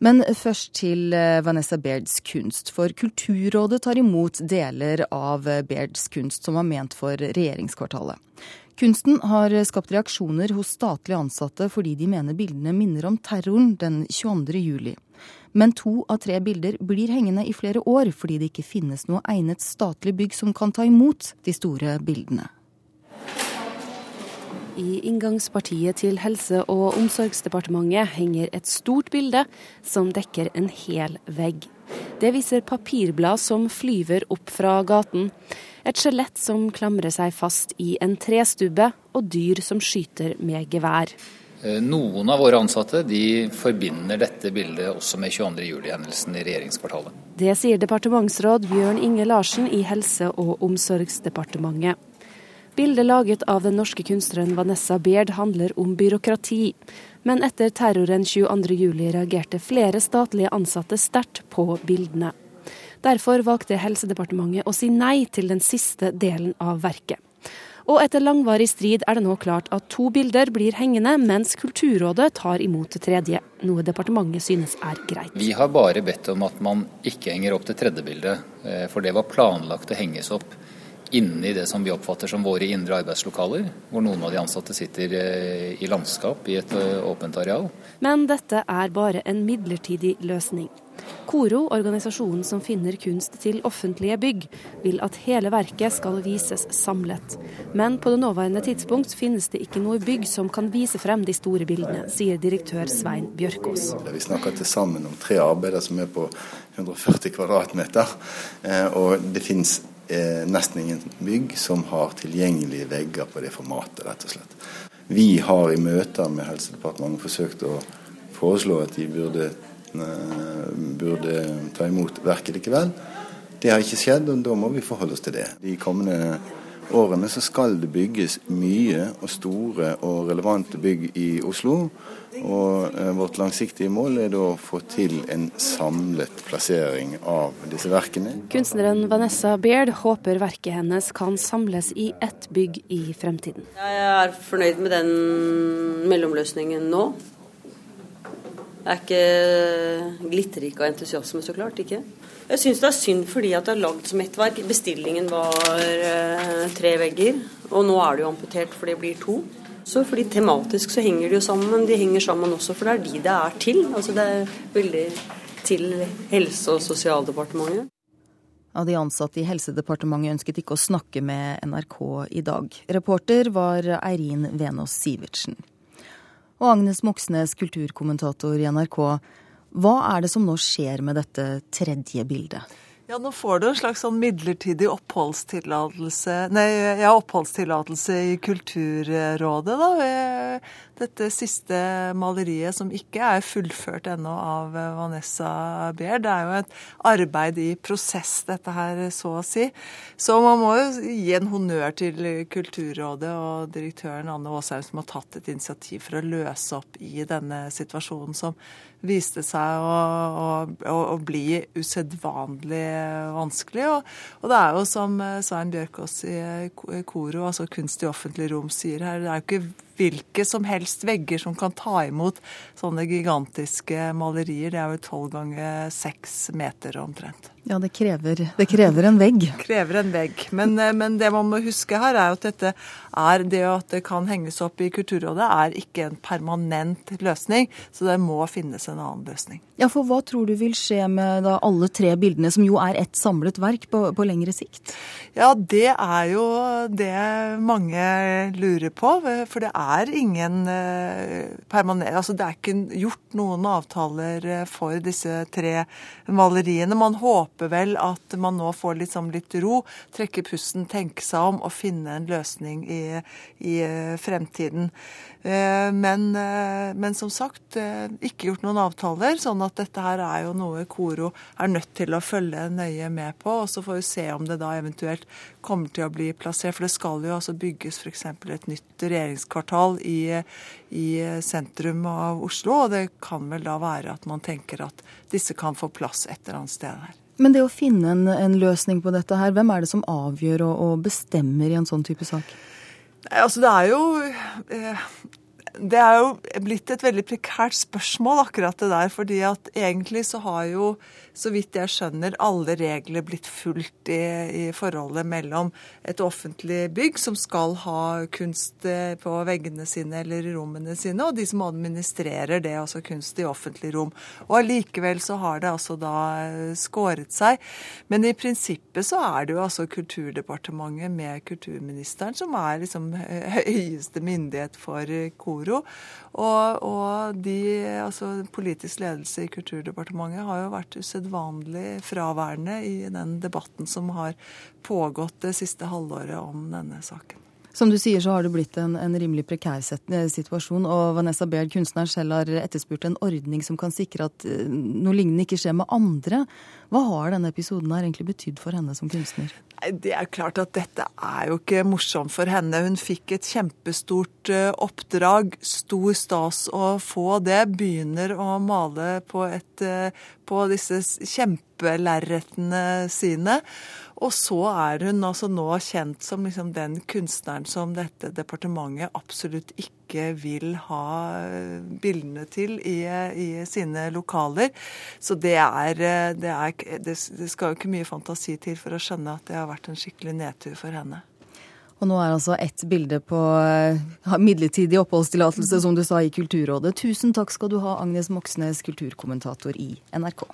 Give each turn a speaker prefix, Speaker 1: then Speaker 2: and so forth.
Speaker 1: Men først til eh, Vanessa Bairds kunst. For Kulturrådet tar imot deler av Bairds kunst som var ment for regjeringskvartalet. Kunsten har skapt reaksjoner hos statlige ansatte fordi de mener bildene minner om terroren den 22. juli. Men to av tre bilder blir hengende i flere år fordi det ikke finnes noe egnet statlig bygg som kan ta imot de store bildene.
Speaker 2: I inngangspartiet til Helse- og omsorgsdepartementet henger et stort bilde som dekker en hel vegg. Det viser papirblad som flyver opp fra gaten. Et skjelett som klamrer seg fast i en trestubbe, og dyr som skyter med gevær.
Speaker 3: Eh, noen av våre ansatte de forbinder dette bildet også med 22.07-hendelsen i regjeringskvartalet.
Speaker 2: Det sier departementsråd Bjørn Inge Larsen i Helse- og omsorgsdepartementet. Bildet laget av den norske kunstneren Vanessa Baird handler om byråkrati. Men etter terroren 22.07 reagerte flere statlige ansatte sterkt på bildene. Derfor valgte Helsedepartementet å si nei til den siste delen av verket. Og etter langvarig strid er det nå klart at to bilder blir hengende, mens Kulturrådet tar imot det tredje, noe departementet synes er greit.
Speaker 3: Vi har bare bedt om at man ikke henger opp det tredje bildet, eh, for det var planlagt å henges opp inne i det som vi oppfatter som våre indre arbeidslokaler, hvor noen av de ansatte sitter eh, i landskap i et eh, åpent areal.
Speaker 2: Men dette er bare en midlertidig løsning. KORO, organisasjonen som finner kunst til offentlige bygg, vil at hele verket skal vises samlet. Men på det nåværende tidspunkt finnes det ikke noe bygg som kan vise frem de store bildene, sier direktør Svein Bjørkås.
Speaker 4: Vi snakker til sammen om tre arbeider som er på 140 kvadratmeter. Eh, og det finnes eh, nesten ingen bygg som har tilgjengelige vegger på det formatet, rett og slett. Vi har i møter med Helsedepartementet forsøkt å foreslå at de burde, eh, burde ta imot verket likevel. Det har ikke skjedd, og da må vi forholde oss til det. De kommende årene så skal det bygges mye og store og relevante bygg i Oslo. Og eh, Vårt langsiktige mål er da å få til en samlet plassering av disse verkene.
Speaker 2: Kunstneren Vanessa Baird håper verket hennes kan samles i ett bygg i fremtiden.
Speaker 5: Jeg er fornøyd med den mellomløsningen nå. Jeg er ikke glitterik av entusiasme, så klart. ikke. Jeg syns det er synd fordi at det er lagd som ett verk. Bestillingen var eh, tre vegger, og nå er det jo amputert for det blir to. Så fordi Tematisk så henger de jo sammen, men de henger sammen også for det er de det er til. Altså Det er veldig til Helse- og sosialdepartementet.
Speaker 1: Av De ansatte i Helsedepartementet ønsket ikke å snakke med NRK i dag. Reporter var Eirin Venås Sivertsen. Og Agnes Moxnes, kulturkommentator i NRK. Hva er det som nå skjer med dette tredje bildet?
Speaker 6: Ja, nå får du en slags sånn midlertidig oppholdstillatelse Nei, ja, oppholdstillatelse i Kulturrådet, da. Ved dette siste maleriet som ikke er fullført ennå av Vanessa Behr. Det er jo et arbeid i prosess, dette her, så å si. Så man må jo gi en honnør til Kulturrådet og direktøren Anne Aasheim som har tatt et initiativ for å løse opp i denne situasjonen som viste seg å, å, å bli usedvanlig vanskelig. Og, og, det er jo som Svein Bjørkås i Koro, altså Kunst i offentlig rom, sier her, det er jo ikke hvilke som helst vegger som kan ta imot sånne gigantiske malerier. Det er jo tolv ganger seks meter omtrent.
Speaker 1: Ja, det krever, det krever, en vegg.
Speaker 6: Krever en vegg. Men, eh, men, det man må huske her, er at dette er det at det kan henges opp i Kulturrådet, er ikke en permanent løsning. Så det må finnes en annen løsning.
Speaker 1: Ja, for hva tror du vil skje med da, alle tre bildene, som jo er ett samlet verk, på, på lengre sikt?
Speaker 6: Ja, det er jo det mange lurer på. For det er ingen eh, permanent Altså det er ikke gjort noen avtaler eh, for disse tre maleriene. Man håper vel at man nå får liksom litt ro, trekke pusten, tenke seg om og finne en løsning i, i eh, fremtiden. Men, men, som sagt, ikke gjort noen avtaler. sånn at dette her er jo noe Koro er nødt til å følge nøye med på. Og så får vi se om det da eventuelt kommer til å bli plassert. For det skal jo altså bygges f.eks. et nytt regjeringskvartal i, i sentrum av Oslo. Og det kan vel da være at man tenker at disse kan få plass et eller annet sted her.
Speaker 1: Men det å finne en, en løsning på dette her, hvem er det som avgjør og, og bestemmer i en sånn type sak?
Speaker 6: Altså det er jo eh, Det er jo blitt et veldig prekært spørsmål, akkurat det der. fordi at egentlig så har jo, så vidt jeg skjønner, alle regler blitt fulgt i, i forholdet mellom et offentlig bygg som skal ha kunst eh, på veggene sine eller i rommene sine, og de som administrerer det, altså kunst i offentlig rom. Og allikevel så har det altså da eh, skåret seg. Men i prinsippet så er det jo altså Kulturdepartementet med kulturministeren som er liksom høyeste myndighet for Koro. Og, og de, altså politisk ledelse i Kulturdepartementet har jo vært usedvanlig fraværende i den debatten som har pågått det siste halvåret om denne saken.
Speaker 1: Som du sier, så har det blitt en, en rimelig prekær eh, situasjon. Og Vanessa Baird, kunstneren selv, har etterspurt en ordning som kan sikre at eh, noe lignende ikke skjer med andre. Hva har denne episoden her egentlig betydd for henne som kunstner?
Speaker 6: Det er klart at dette er jo ikke morsomt for henne. Hun fikk et kjempestort eh, oppdrag. Stor stas å få det. Begynner å male på, et, på disse kjempelerretene sine. Og så er hun altså nå kjent som liksom den kunstneren som dette departementet absolutt ikke vil ha eh, bildene til i, i sine lokaler. Så det er, eh, det er det, skal jo ikke mye fantasi til for å skjønne at det har vært en skikkelig nedtur for henne.
Speaker 1: Og nå er altså ett bilde på eh, midlertidig oppholdstillatelse, som du sa, i Kulturrådet. Tusen takk skal du ha, Agnes Moxnes, kulturkommentator i NRK.